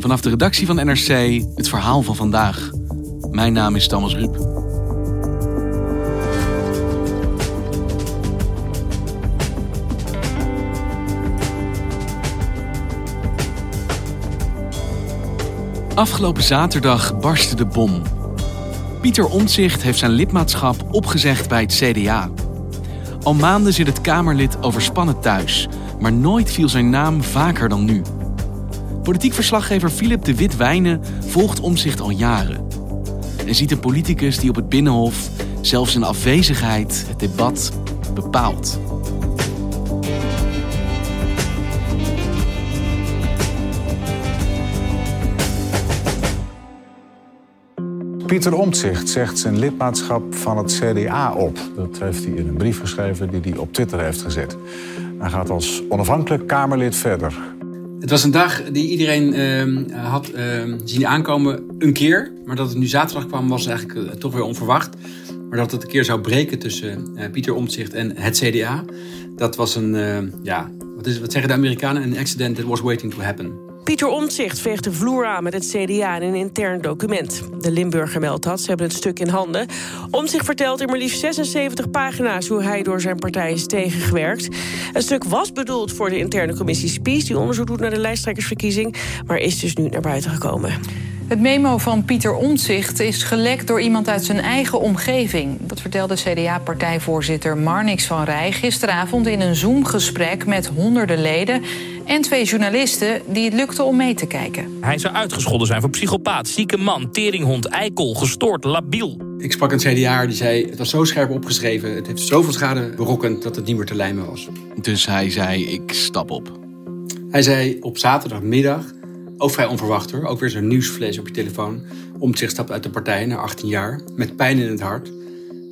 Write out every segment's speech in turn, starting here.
Vanaf de redactie van NRC het verhaal van vandaag. Mijn naam is Thomas Ruip. Afgelopen zaterdag barstte de bom. Pieter Omtzigt heeft zijn lidmaatschap opgezegd bij het CDA. Al maanden zit het Kamerlid overspannen thuis, maar nooit viel zijn naam vaker dan nu. Politiek verslaggever Philip de Wit-Wijnen volgt Omzicht al jaren. En ziet een politicus die op het Binnenhof zelfs in afwezigheid het debat bepaalt. Pieter Omtzigt zegt zijn lidmaatschap van het CDA op. Dat heeft hij in een brief geschreven die hij op Twitter heeft gezet. Hij gaat als onafhankelijk Kamerlid verder. Het was een dag die iedereen uh, had uh, zien aankomen een keer. Maar dat het nu zaterdag kwam was eigenlijk uh, toch weer onverwacht. Maar dat het een keer zou breken tussen uh, Pieter Omtzigt en het CDA. Dat was een, uh, ja, wat, is, wat zeggen de Amerikanen? Een accident that was waiting to happen. Pieter Omtzigt veegt de vloer aan met het CDA in een intern document. De Limburger meldt dat, ze hebben het stuk in handen. Omtzigt vertelt in maar liefst 76 pagina's... hoe hij door zijn partij is tegengewerkt. Het stuk was bedoeld voor de interne commissie Spies... die onderzoek doet naar de lijsttrekkersverkiezing... maar is dus nu naar buiten gekomen. Het memo van Pieter Omtzigt is gelekt door iemand uit zijn eigen omgeving. Dat vertelde CDA-partijvoorzitter Marnix van Rij gisteravond in een Zoom-gesprek met honderden leden en twee journalisten die het lukte om mee te kijken. Hij zou uitgescholden zijn voor psychopaat, zieke man, teringhond, eikel, gestoord, labiel. Ik sprak een CDA die zei, het was zo scherp opgeschreven... het heeft zoveel schade berokkend dat het niet meer te lijmen was. Dus hij zei, ik stap op. Hij zei op zaterdagmiddag, ook vrij onverwacht hoor... ook weer zo'n nieuwsvlees op je telefoon... om zich stapt uit de partij na 18 jaar, met pijn in het hart.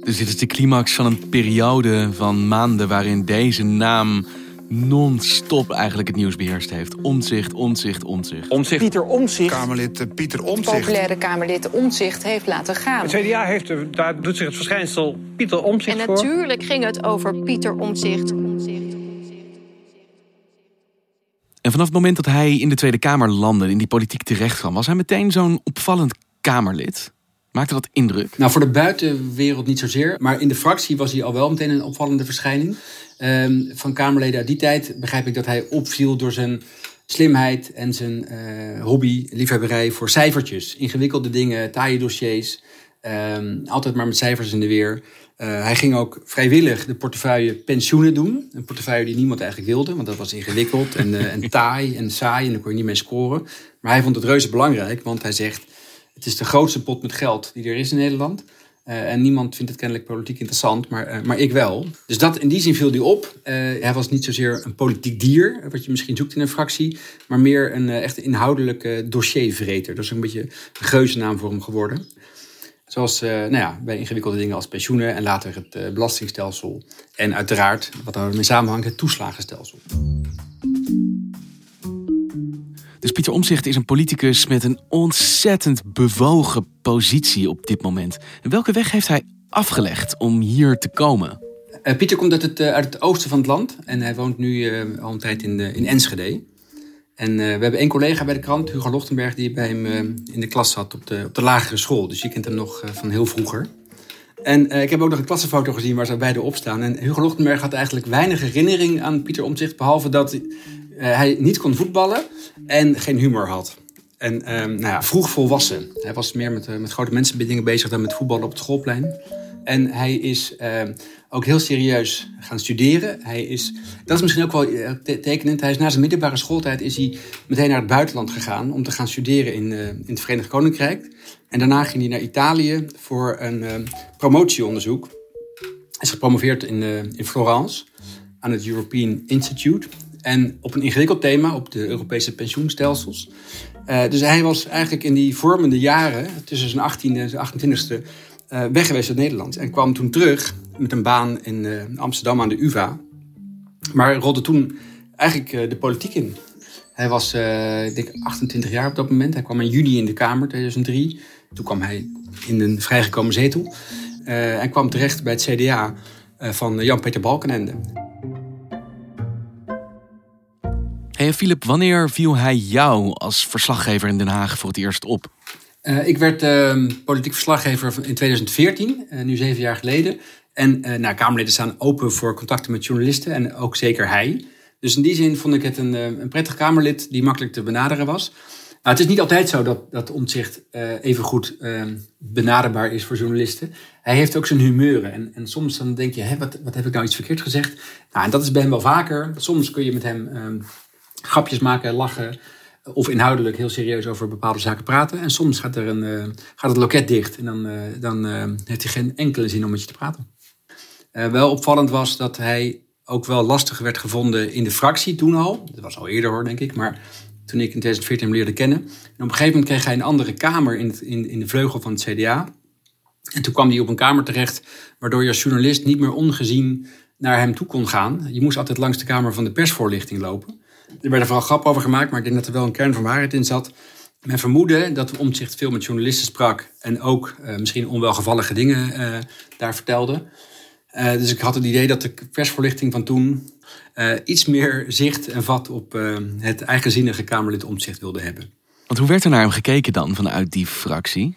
Dus dit is de climax van een periode van maanden... waarin deze naam non-stop eigenlijk het nieuws beheerst heeft. Omzicht, omzicht, omzicht. Omzicht. Pieter Omzicht. Kamerlid uh, Pieter Omzicht. Populaire Kamerlid Omzicht heeft laten gaan. Het CDA heeft, daar doet zich het verschijnsel Pieter Omzicht En natuurlijk ging het over Pieter Omzicht. En vanaf het moment dat hij in de Tweede Kamer landde, in die politiek terecht kwam, was hij meteen zo'n opvallend Kamerlid. Maakte dat indruk? Nou, voor de buitenwereld niet zozeer. Maar in de fractie was hij al wel meteen een opvallende verschijning. Um, van Kamerleden uit die tijd begrijp ik dat hij opviel door zijn slimheid en zijn uh, hobby, liefhebberij voor cijfertjes. Ingewikkelde dingen, taaie dossiers. Um, altijd maar met cijfers in de weer. Uh, hij ging ook vrijwillig de portefeuille pensioenen doen. Een portefeuille die niemand eigenlijk wilde, want dat was ingewikkeld en, uh, en taai en saai en daar kon je niet mee scoren. Maar hij vond het reuze belangrijk, want hij zegt: het is de grootste pot met geld die er is in Nederland. Uh, en niemand vindt het kennelijk politiek interessant, maar, maar ik wel. Dus dat, in die zin viel hij op. Hij was niet zozeer een politiek dier, wat je misschien zoekt in een fractie, maar meer een echt inhoudelijke dossiervreter. Dat is een beetje een geuzennaam voor hem geworden. Zoals nou ja, bij ingewikkelde dingen als pensioenen en later het belastingstelsel. En uiteraard, wat daarmee samenhangt, het toeslagenstelsel. Dus Pieter Omzicht is een politicus met een ontzettend bewogen positie op dit moment. En welke weg heeft hij afgelegd om hier te komen? Uh, Pieter komt uit het, uit het, oosten van het land en hij woont nu al een tijd in, in Enschede. En we hebben één collega bij de krant, Hugo Lochtenberg, die bij hem in de klas zat op de, op de lagere school. Dus je kent hem nog van heel vroeger. En ik heb ook nog een klassenfoto gezien waar ze beide op staan. En Hugo Lochtenberg had eigenlijk weinig herinnering aan Pieter Omtzigt, behalve dat hij niet kon voetballen en geen humor had. En ehm, nou ja, vroeg volwassen. Hij was meer met, met grote mensenbindingen bezig dan met voetballen op het schoolplein. En hij is ehm, ook heel serieus gaan studeren. Hij is, dat is misschien ook wel eh, tekenend. Hij is na zijn middelbare schooltijd is hij meteen naar het buitenland gegaan om te gaan studeren in, uh, in het Verenigd Koninkrijk. En daarna ging hij naar Italië voor een uh, promotieonderzoek. Hij is gepromoveerd in, in Florence aan het European Institute. En op een ingewikkeld thema, op de Europese pensioenstelsels. dus hij was eigenlijk in die vormende jaren, tussen zijn 18e en zijn 28e, uh, weg geweest uit Nederland. En kwam toen terug met een baan in uh, Amsterdam aan de UvA. Maar rolde toen eigenlijk uh, de politiek in. Hij was, ik denk, 28 jaar op dat moment. Hij kwam in juni in de Kamer, 2003. Toen kwam hij in een vrijgekomen zetel. en kwam terecht bij het CDA van Jan-Peter Balkenende. Hey Philip, wanneer viel hij jou als verslaggever in Den Haag voor het eerst op? Uh, ik werd uh, politiek verslaggever in 2014, uh, nu zeven jaar geleden. En nou, Kamerleden staan open voor contacten met journalisten en ook zeker hij. Dus in die zin vond ik het een, een prettig Kamerlid die makkelijk te benaderen was. Nou, het is niet altijd zo dat, dat omzicht even goed ehm, benaderbaar is voor journalisten. Hij heeft ook zijn humeuren. En, en soms dan denk je, wat, wat heb ik nou iets verkeerd gezegd? Nou, en dat is bij hem wel vaker. Soms kun je met hem um, grapjes maken, lachen of inhoudelijk heel serieus over bepaalde zaken praten. En soms gaat, er een, uh, gaat het loket dicht en dan, uh, dan uh, heeft hij geen enkele zin om met je te praten. wel opvallend was dat hij ook wel lastig werd gevonden in de fractie toen al. Dat was al eerder hoor, denk ik. Maar toen ik in 2014 hem leerde kennen. En op een gegeven moment kreeg hij een andere kamer in, in, in de vleugel van het CDA. En toen kwam hij op een kamer terecht, waardoor je als journalist niet meer ongezien naar hem toe kon gaan. Je moest altijd langs de kamer van de persvoorlichting lopen. Er werden vooral grappen over gemaakt, maar ik denk dat er wel een kern van waarheid in zat. Men vermoedde dat Omtzigt veel met journalisten sprak en ook uh, misschien onwelgevallige dingen uh, daar vertelde. Uh, dus ik had het idee dat de persvoorlichting van toen iets meer zicht en vat op het eigenzinnige Kamerlid Omtzigt wilde hebben. Want hoe werd er naar hem gekeken dan vanuit die fractie?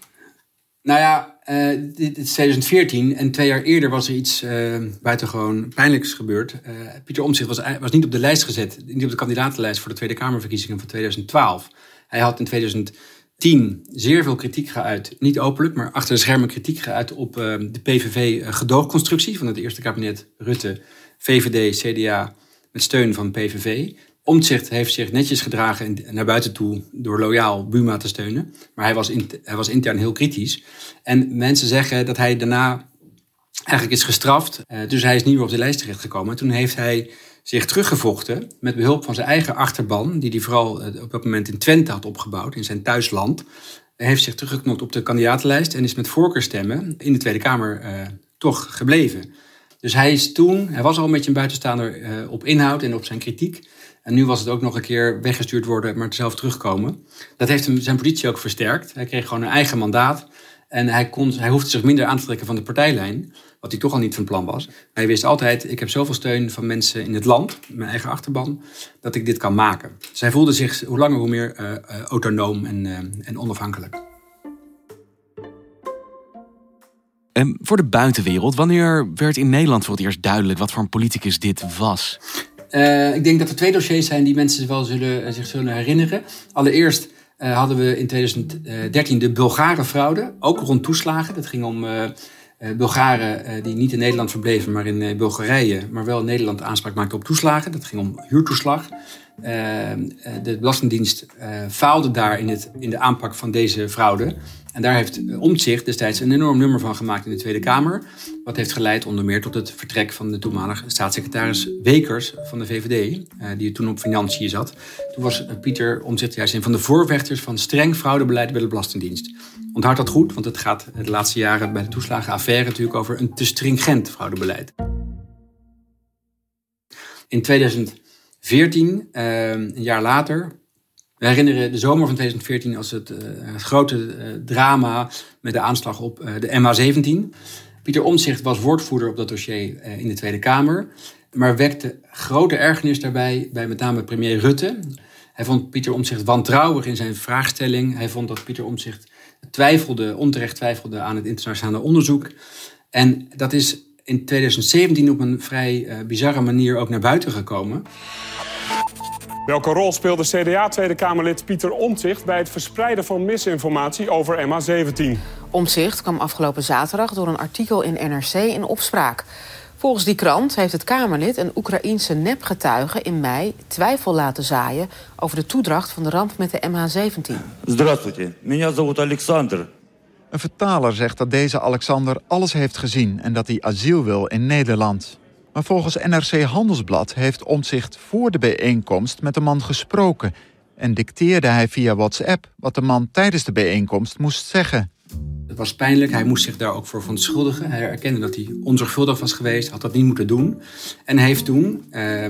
Nou ja, uh, dit is 2014 en twee jaar eerder was er iets uh, buitengewoon pijnlijks gebeurd. Uh, Pieter Omtzigt was, was niet op de lijst gezet, niet op de kandidatenlijst voor de Tweede Kamerverkiezingen van 2012. Hij had in 2010 zeer veel kritiek geuit, niet openlijk, maar achter de schermen kritiek geuit op de PVV-gedoogconstructie van het eerste kabinet Rutte, VVD, CDA met steun van PVV. Omtzigt heeft zich netjes gedragen naar buiten toe door loyaal Buma te steunen. Maar hij was, in, hij was intern heel kritisch. En mensen zeggen dat hij daarna eigenlijk is gestraft. Uh, dus hij is niet meer op de lijst terechtgekomen. Toen heeft hij zich teruggevochten met behulp van zijn eigen achterban, die hij vooral uh, op dat moment in Twente had opgebouwd, in zijn thuisland. Hij heeft zich teruggeknopt op de kandidatenlijst en is met voorkeurstemmen in de Tweede Kamer uh, toch gebleven. Dus hij is toen, hij was al een beetje een buitenstaander op inhoud en op zijn kritiek. En nu was het ook nog een keer weggestuurd worden, maar zelf terugkomen. Dat heeft hem zijn positie ook versterkt. Hij kreeg gewoon een eigen mandaat. En hij, kon, hij hoefde zich minder aan te trekken van de partijlijn. Wat hij toch al niet van plan was. Hij wist altijd, ik heb zoveel steun van mensen in het land, mijn eigen achterban, dat ik dit kan maken. Dus hij voelde zich hoe langer hoe meer uh, uh, autonoom en, uh, en onafhankelijk. En voor de buitenwereld, wanneer werd in Nederland voor het eerst duidelijk wat voor een politicus dit was? Uh, ik denk dat er twee dossiers zijn die mensen wel zullen, uh, zich zullen herinneren. Allereerst uh, hadden we in 2013 de Bulgare fraude, ook rond toeslagen. Dat ging om Bulgaren die niet in Nederland verbleven, maar in Bulgarije, maar wel in Nederland aanspraak maakten op toeslagen. Dat ging om huurtoeslag. Eh, eh, de Belastingdienst eh, faalde daar in, het, in de aanpak van deze fraude. En daar heeft Omtzigt destijds een enorm nummer van gemaakt in de Tweede Kamer. Wat heeft geleid onder meer tot het vertrek van de toenmalige staatssecretaris Wekers van de VVD, die toen op financiën zat. Toen was Pieter Omtzigt juist een van de voorvechters van streng fraudebeleid bij de Belastingdienst. Onthoud dat goed, want het gaat de laatste jaren bij de toeslagenaffaire natuurlijk over een te stringent fraudebeleid. In 2000 14, ehm, een jaar later. We herinneren de zomer van 2014 als het, eh, het grote eh, drama met de aanslag op eh, de MH17. Pieter Omtzigt was woordvoerder op dat dossier in de Tweede Kamer, maar wekte grote ergernis daarbij bij met name premier Rutte. Hij vond Pieter Omtzigt wantrouwig in zijn vraagstelling. Hij vond dat Pieter Omtzigt twijfelde, onterecht twijfelde aan het internationale onderzoek. En dat is in 2017 op een vrij bizarre manier ook naar buiten gekomen. Welke rol speelde CDA-Tweede Kamerlid Pieter Omtzigt... bij het verspreiden van misinformatie over MH17? Omtzigt kwam afgelopen zaterdag door een artikel in NRC in opspraak. Volgens die krant heeft het Kamerlid een Oekraïense nepgetuige in mei twijfel laten zaaien over de toedracht van de ramp met de MH17. Здравствуйте, меня зовут Alexander. Een vertaler zegt dat deze Alexander alles heeft gezien en dat hij asiel wil in Nederland. Maar volgens NRC Handelsblad heeft Omtzigt voor de bijeenkomst met de man gesproken en dicteerde hij via WhatsApp wat de man tijdens de bijeenkomst moest zeggen. Het was pijnlijk. Hij moest zich daar ook voor verontschuldigen. Hij erkende dat hij onzorgvuldig was geweest, had dat niet moeten doen. En heeft toen, eh,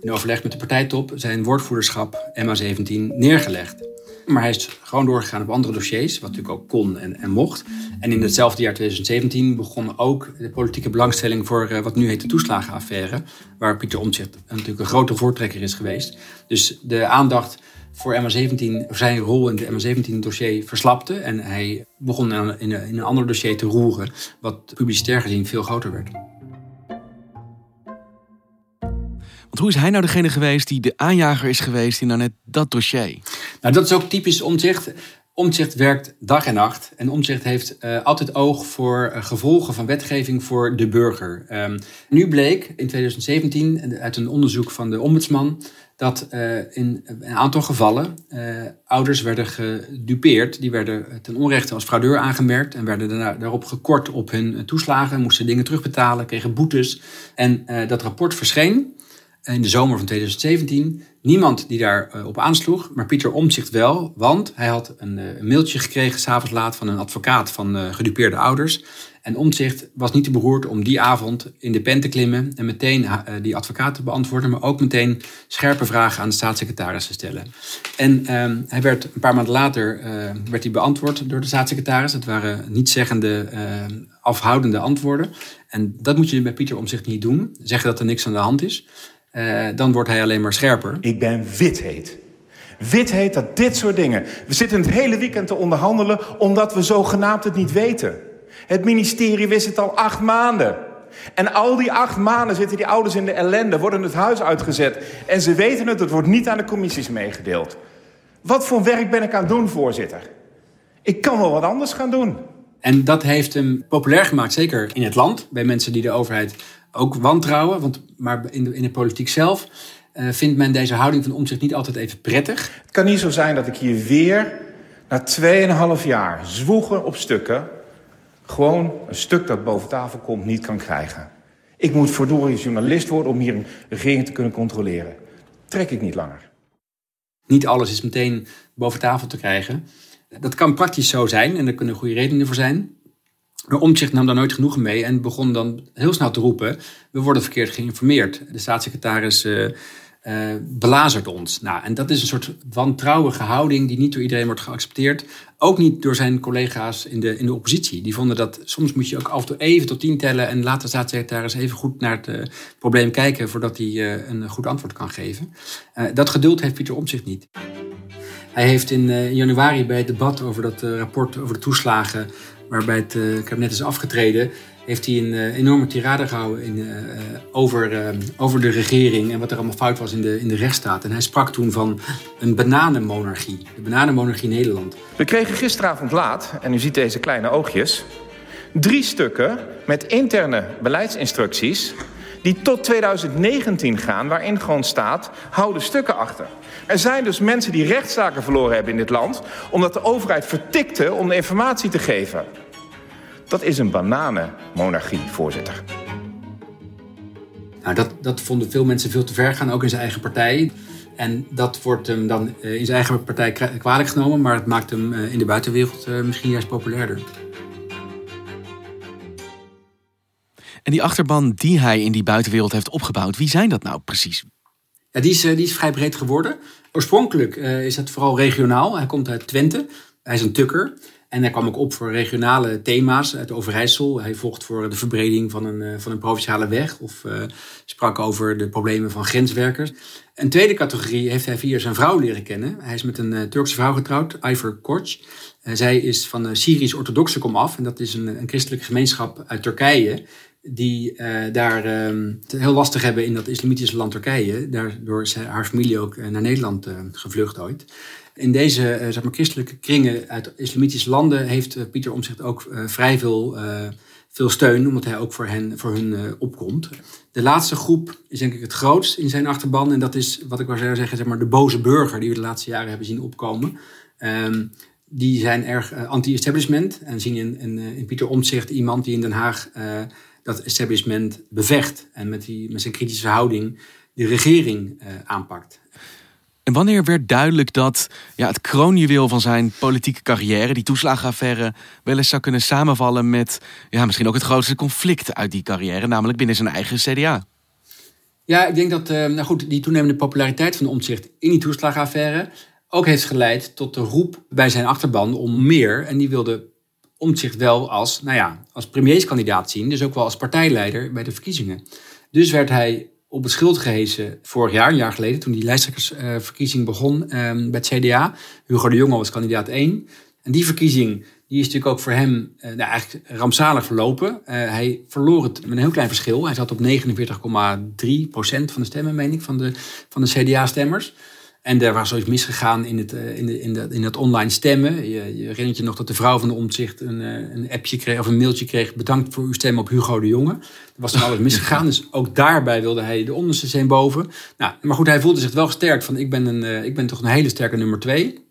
in overleg met de partijtop, zijn woordvoerderschap MA17 neergelegd. Maar hij is gewoon doorgegaan op andere dossiers, wat natuurlijk ook kon en, en mocht. En in hetzelfde jaar 2017 begon ook de politieke belangstelling voor uh, wat nu heet de toeslagenaffaire. Waar Pieter Omtzigt natuurlijk een grote voortrekker is geweest. Dus de aandacht voor MH17, zijn rol in de MH17-dossier verslapte. En hij begon in, in, in een ander dossier te roeren, wat publicitair gezien veel groter werd. Hoe is hij nou degene geweest die de aanjager is geweest in nou net dat dossier? Nou, dat is ook typisch omzicht. Omzicht werkt dag en nacht. En Omzicht heeft uh, altijd oog voor uh, gevolgen van wetgeving voor de burger. Um, nu bleek in 2017 uit een onderzoek van de ombudsman dat uh, in een aantal gevallen ouders werden gedupeerd. Die werden ten onrechte als fraudeur aangemerkt en werden daarna, daarop gekort op hun toeslagen, moesten dingen terugbetalen, kregen boetes. En dat rapport verscheen in de zomer van 2017. Niemand die daarop uh, op aansloeg, maar Pieter Omtzigt wel. Want hij had een, uh, een mailtje gekregen, s'avonds laat, van een advocaat van uh, gedupeerde ouders. En Omtzigt was niet te beroerd om die avond in de pen te klimmen en meteen die advocaat te beantwoorden, maar ook meteen scherpe vragen aan de staatssecretaris te stellen. En ehm, hij werd een paar maanden later werd hij beantwoord door de staatssecretaris. Het waren nietzeggende, afhoudende antwoorden. En dat moet je bij Pieter Omtzigt niet doen. Zeggen dat er niks aan de hand is. Uh, dan wordt hij alleen maar scherper. Ik ben wit heet dat dit soort dingen. We zitten het hele weekend te onderhandelen omdat we zogenaamd het niet weten. Het ministerie wist het al acht maanden. En al die acht maanden zitten die ouders in de ellende, worden het huis uitgezet. En ze weten het, het wordt niet aan de commissies meegedeeld. Wat voor werk ben ik aan het doen, voorzitter? Ik kan wel wat anders gaan doen. En dat heeft hem populair gemaakt, zeker in het land, bij mensen die de overheid ook wantrouwen. Want, maar in de, in de politiek zelf uh, vindt men deze houding van omzicht niet altijd even prettig. Het kan niet zo zijn dat ik hier weer na 2,5 jaar zwoegen op stukken... gewoon een stuk dat boven tafel komt niet kan krijgen. Ik moet verdorie journalist worden om hier een regering te kunnen controleren. Trek ik niet langer. Niet alles is meteen boven tafel te krijgen. Dat kan praktisch zo zijn en er kunnen goede redenen voor zijn. Omtzigt nam daar nooit genoegen mee en begon dan heel snel te roepen: we worden verkeerd geïnformeerd. De staatssecretaris uh, uh, belazert ons. Nou, en dat is een soort wantrouwige houding die niet door iedereen wordt geaccepteerd. Ook niet door zijn collega's in de, in de oppositie. Die vonden dat soms moet je ook af en toe even tot tien tellen en laat de staatssecretaris even goed naar het uh, probleem kijken voordat hij een goed antwoord kan geven. dat geduld heeft Pieter Omtzigt niet. Hij heeft in januari bij het debat over dat rapport over de toeslagen waarbij het uh, kabinet is afgetreden, heeft hij een uh, enorme tirade gehouden in, uh, over, over de regering en wat er allemaal fout was in de, in de rechtsstaat. En hij sprak toen van een bananenmonarchie, de bananenmonarchie Nederland. We kregen gisteravond laat, en u ziet deze kleine oogjes, drie stukken met interne beleidsinstructies die tot 2019 gaan, waarin gewoon staat, hou de stukken achter. Er zijn dus mensen die rechtszaken verloren hebben in dit land... omdat de overheid vertikte om de informatie te geven. Dat is een bananenmonarchie, voorzitter. Nou, dat, dat vonden veel mensen veel te ver gaan, ook in zijn eigen partij. En dat wordt hem dan eh, in zijn eigen partij kwalijk genomen... maar het maakt hem eh, in de buitenwereld eh, misschien juist populairder. En die achterban die hij in die buitenwereld heeft opgebouwd, wie zijn dat nou precies? Ja, die, is, die is vrij breed geworden. Oorspronkelijk uh, is het vooral regionaal. Hij komt uit Twente. Hij is een tukker. En hij kwam ook op voor regionale thema's uit Overijssel. Hij vocht voor de verbreding van een, uh, van een provinciale weg. Of sprak over de problemen van grenswerkers. Een tweede categorie heeft hij via zijn vrouw leren kennen. Hij is met een Turkse vrouw getrouwd, Ayfer Koç. zij is van Syrisch-orthodoxe komaf. En dat is een, een christelijke gemeenschap uit Turkije die uh, daar het heel lastig hebben in dat islamitische land Turkije. Daardoor is haar familie ook naar Nederland gevlucht ooit. In deze zeg maar, christelijke kringen uit islamitische landen heeft Pieter Omtzigt ook vrij veel veel steun, omdat hij ook voor, hen, voor hun opkomt. De laatste groep is denk ik het grootst in zijn achterban. En dat is, wat ik wou zeggen, zeg maar, de boze burger die we de laatste jaren hebben zien opkomen. Um, die zijn erg anti-establishment en zien in, in, in, Pieter Omtzigt iemand die in Den Haag dat establishment bevecht. En met, die, met zijn kritische houding de regering aanpakt. En wanneer werd duidelijk dat ja, het kroonjuweel van zijn politieke carrière, die toeslagenaffaire, wel eens zou kunnen samenvallen met ja, misschien ook het grootste conflict uit die carrière, namelijk binnen zijn eigen CDA? Ja, ik denk dat uh, nou goed, die toenemende populariteit van de omzicht in die toeslagenaffaire ook heeft geleid tot de roep bij zijn achterban om meer. En die wilde omzicht wel als, nou ja, als premierskandidaat zien, dus ook wel als partijleider bij de verkiezingen. Dus werd hij op het schild gehezen vorig jaar, een jaar geleden, toen die lijsttrekkersverkiezing begon ehm, bij het CDA. Hugo de Jonge was kandidaat 1. En die verkiezing die is natuurlijk ook voor hem uh, nou, eigenlijk rampzalig verlopen. Uh, hij verloor het met een heel klein verschil. Hij zat op 49,3 procent van de stemmen, meen ik, van de, van de CDA-stemmers. En er was zoiets misgegaan in het, eh, in, de, in, de, in online stemmen. Je, je herinnert je nog dat de vrouw van de omzicht een, eh, een appje kreeg of een mailtje kreeg. Bedankt voor uw stem op Hugo de Jonge. Er was dan alles misgegaan. Dus ook daarbij wilde hij de onderste zijn boven. Nou, maar goed, hij voelde zich wel sterk van ik ben, een, eh, ik ben toch een hele sterke nummer twee.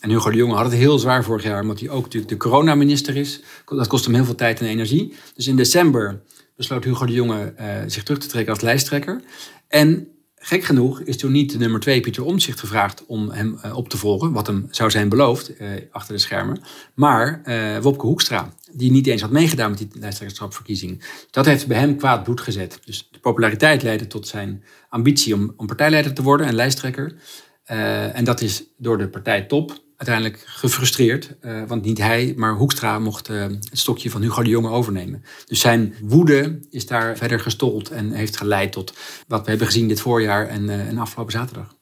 En Hugo de Jonge had het heel zwaar vorig jaar, omdat hij ook natuurlijk de coronaminister is. Dat kost hem heel veel tijd en energie. Dus in december besloot Hugo de Jonge zich terug te trekken als lijsttrekker. En Gek genoeg is toen niet de nummer twee Pieter Omtzigt gevraagd om hem uh, op te volgen, wat hem zou zijn beloofd uh, achter de schermen, maar uh, Wopke Hoekstra, die niet eens had meegedaan met die lijsttrekkerschapverkiezing. Dat heeft bij hem kwaad bloed gezet. Dus de populariteit leidde tot zijn ambitie om, om partijleider te worden en lijsttrekker. en dat is door de partijtop uiteindelijk gefrustreerd. Uh, want niet hij, maar Hoekstra mocht uh, het stokje van Hugo de Jonge overnemen. Dus zijn woede is daar verder gestold en heeft geleid tot wat we hebben gezien dit voorjaar en, uh, en afgelopen zaterdag.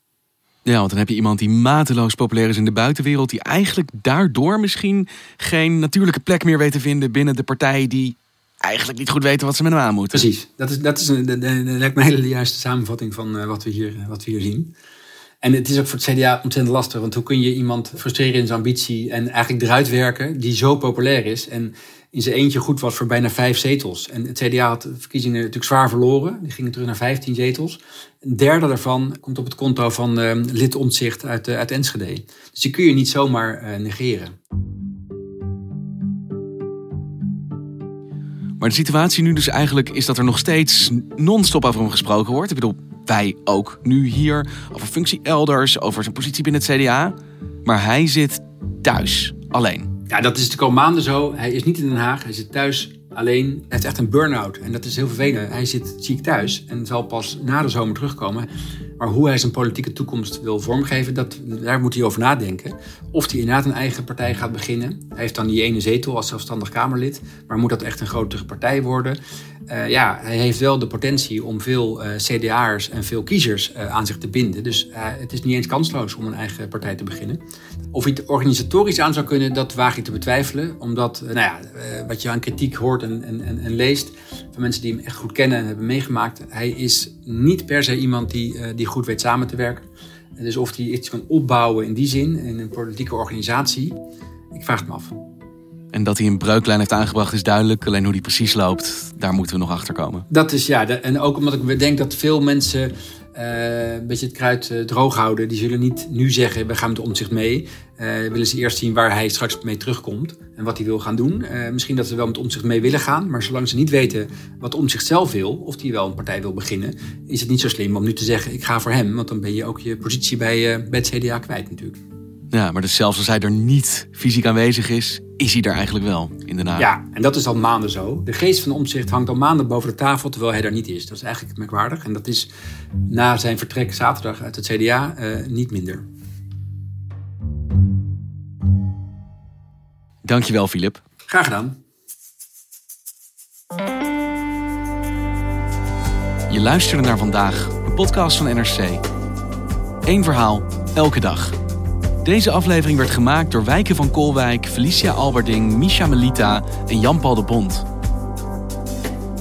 Ja, want dan heb je iemand die mateloos populair is in de buitenwereld, die eigenlijk daardoor misschien geen natuurlijke plek meer weet te vinden binnen de partij die eigenlijk niet goed weten wat ze met hem aan moeten. Precies, dat is, dat is een, een, een, een hele juiste samenvatting van wat, we hier, wat we hier zien. En het is ook voor het CDA ontzettend lastig. Want hoe kun je iemand frustreren in zijn ambitie en eigenlijk eruit werken die zo populair is en in zijn eentje goed was voor bijna vijf zetels. En het CDA had de verkiezingen natuurlijk zwaar verloren. Die gingen terug naar 15 zetels. Een derde daarvan komt op het konto van uh, lid uit, uh, uit Enschede. Dus die kun je niet zomaar uh, negeren. Maar de situatie nu dus eigenlijk is dat er nog steeds non-stop over hem gesproken wordt. Ik bedoel, wij ook nu hier over functie elders, over zijn positie binnen het CDA. Maar hij zit thuis, alleen. Ja, dat is natuurlijk al maanden zo. Hij is niet in Den Haag, hij zit thuis alleen. Hij heeft echt een burn-out en dat is heel vervelend. Hij zit ziek thuis en zal pas na de zomer terugkomen. Maar hoe hij zijn politieke toekomst wil vormgeven, dat, daar moet hij over nadenken. Of hij inderdaad een eigen partij gaat beginnen. Hij heeft dan die ene zetel als zelfstandig Kamerlid. Maar moet dat echt een grotere partij worden? Uh, ja, hij heeft wel de potentie om veel uh, CDA'ers en veel kiezers uh, aan zich te binden. Dus het is niet eens kansloos om een eigen partij te beginnen. Of hij het organisatorisch aan zou kunnen, dat waag ik te betwijfelen. Omdat, nou ja, wat je aan kritiek hoort en, en, en, leest van mensen die hem echt goed kennen en hebben meegemaakt. Hij is niet per se iemand die, die goed weet samen te werken. Dus of hij iets kan opbouwen in die zin, in een politieke organisatie, ik vraag het me af. En dat hij een breuklijn heeft aangebracht is duidelijk. Alleen hoe die precies loopt, daar moeten we nog achter komen. Dat is ja. En ook omdat ik denk dat veel mensen uh, een beetje het kruid uh, droog houden. Die zullen niet nu zeggen, we gaan met omzicht mee. Uh, willen ze eerst zien waar hij straks mee terugkomt en wat hij wil gaan doen. misschien dat ze wel met omzicht mee willen gaan. Maar zolang ze niet weten wat omzicht zelf wil, of hij wel een partij wil beginnen, is het niet zo slim om nu te zeggen, ik ga voor hem. Want dan ben je ook je positie bij, bij het CDA kwijt natuurlijk. Ja, maar dus zelfs als hij er niet fysiek aanwezig is, is hij er eigenlijk wel in de Haag. Ja, en dat is al maanden zo. De geest van de omzicht hangt al maanden boven de tafel, terwijl hij er niet is. Dat is eigenlijk merkwaardig. En dat is na zijn vertrek zaterdag uit het CDA uh, eh, niet minder. Dankjewel, Filip. Graag gedaan. Je luisterde naar vandaag, een podcast van NRC. Eén verhaal, elke dag. Deze aflevering werd gemaakt door Wijken van Kolwijk, Felicia Alberding, Misha Melita en Jan-Paul de Bond.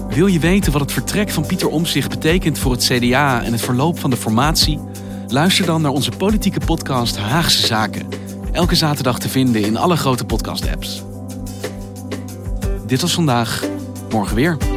Wil je weten wat het vertrek van Pieter Omtzigt betekent voor het CDA en het verloop van de formatie? Luister dan naar onze politieke podcast Haagse Zaken. Elke zaterdag te vinden in alle grote podcast-apps. Dit was vandaag, morgen weer.